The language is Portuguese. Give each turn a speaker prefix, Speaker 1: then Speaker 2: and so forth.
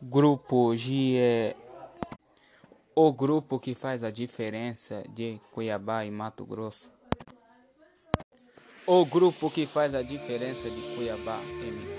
Speaker 1: Grupo G é o grupo que faz a diferença de Cuiabá e Mato Grosso. O grupo que faz a diferença de Cuiabá, M.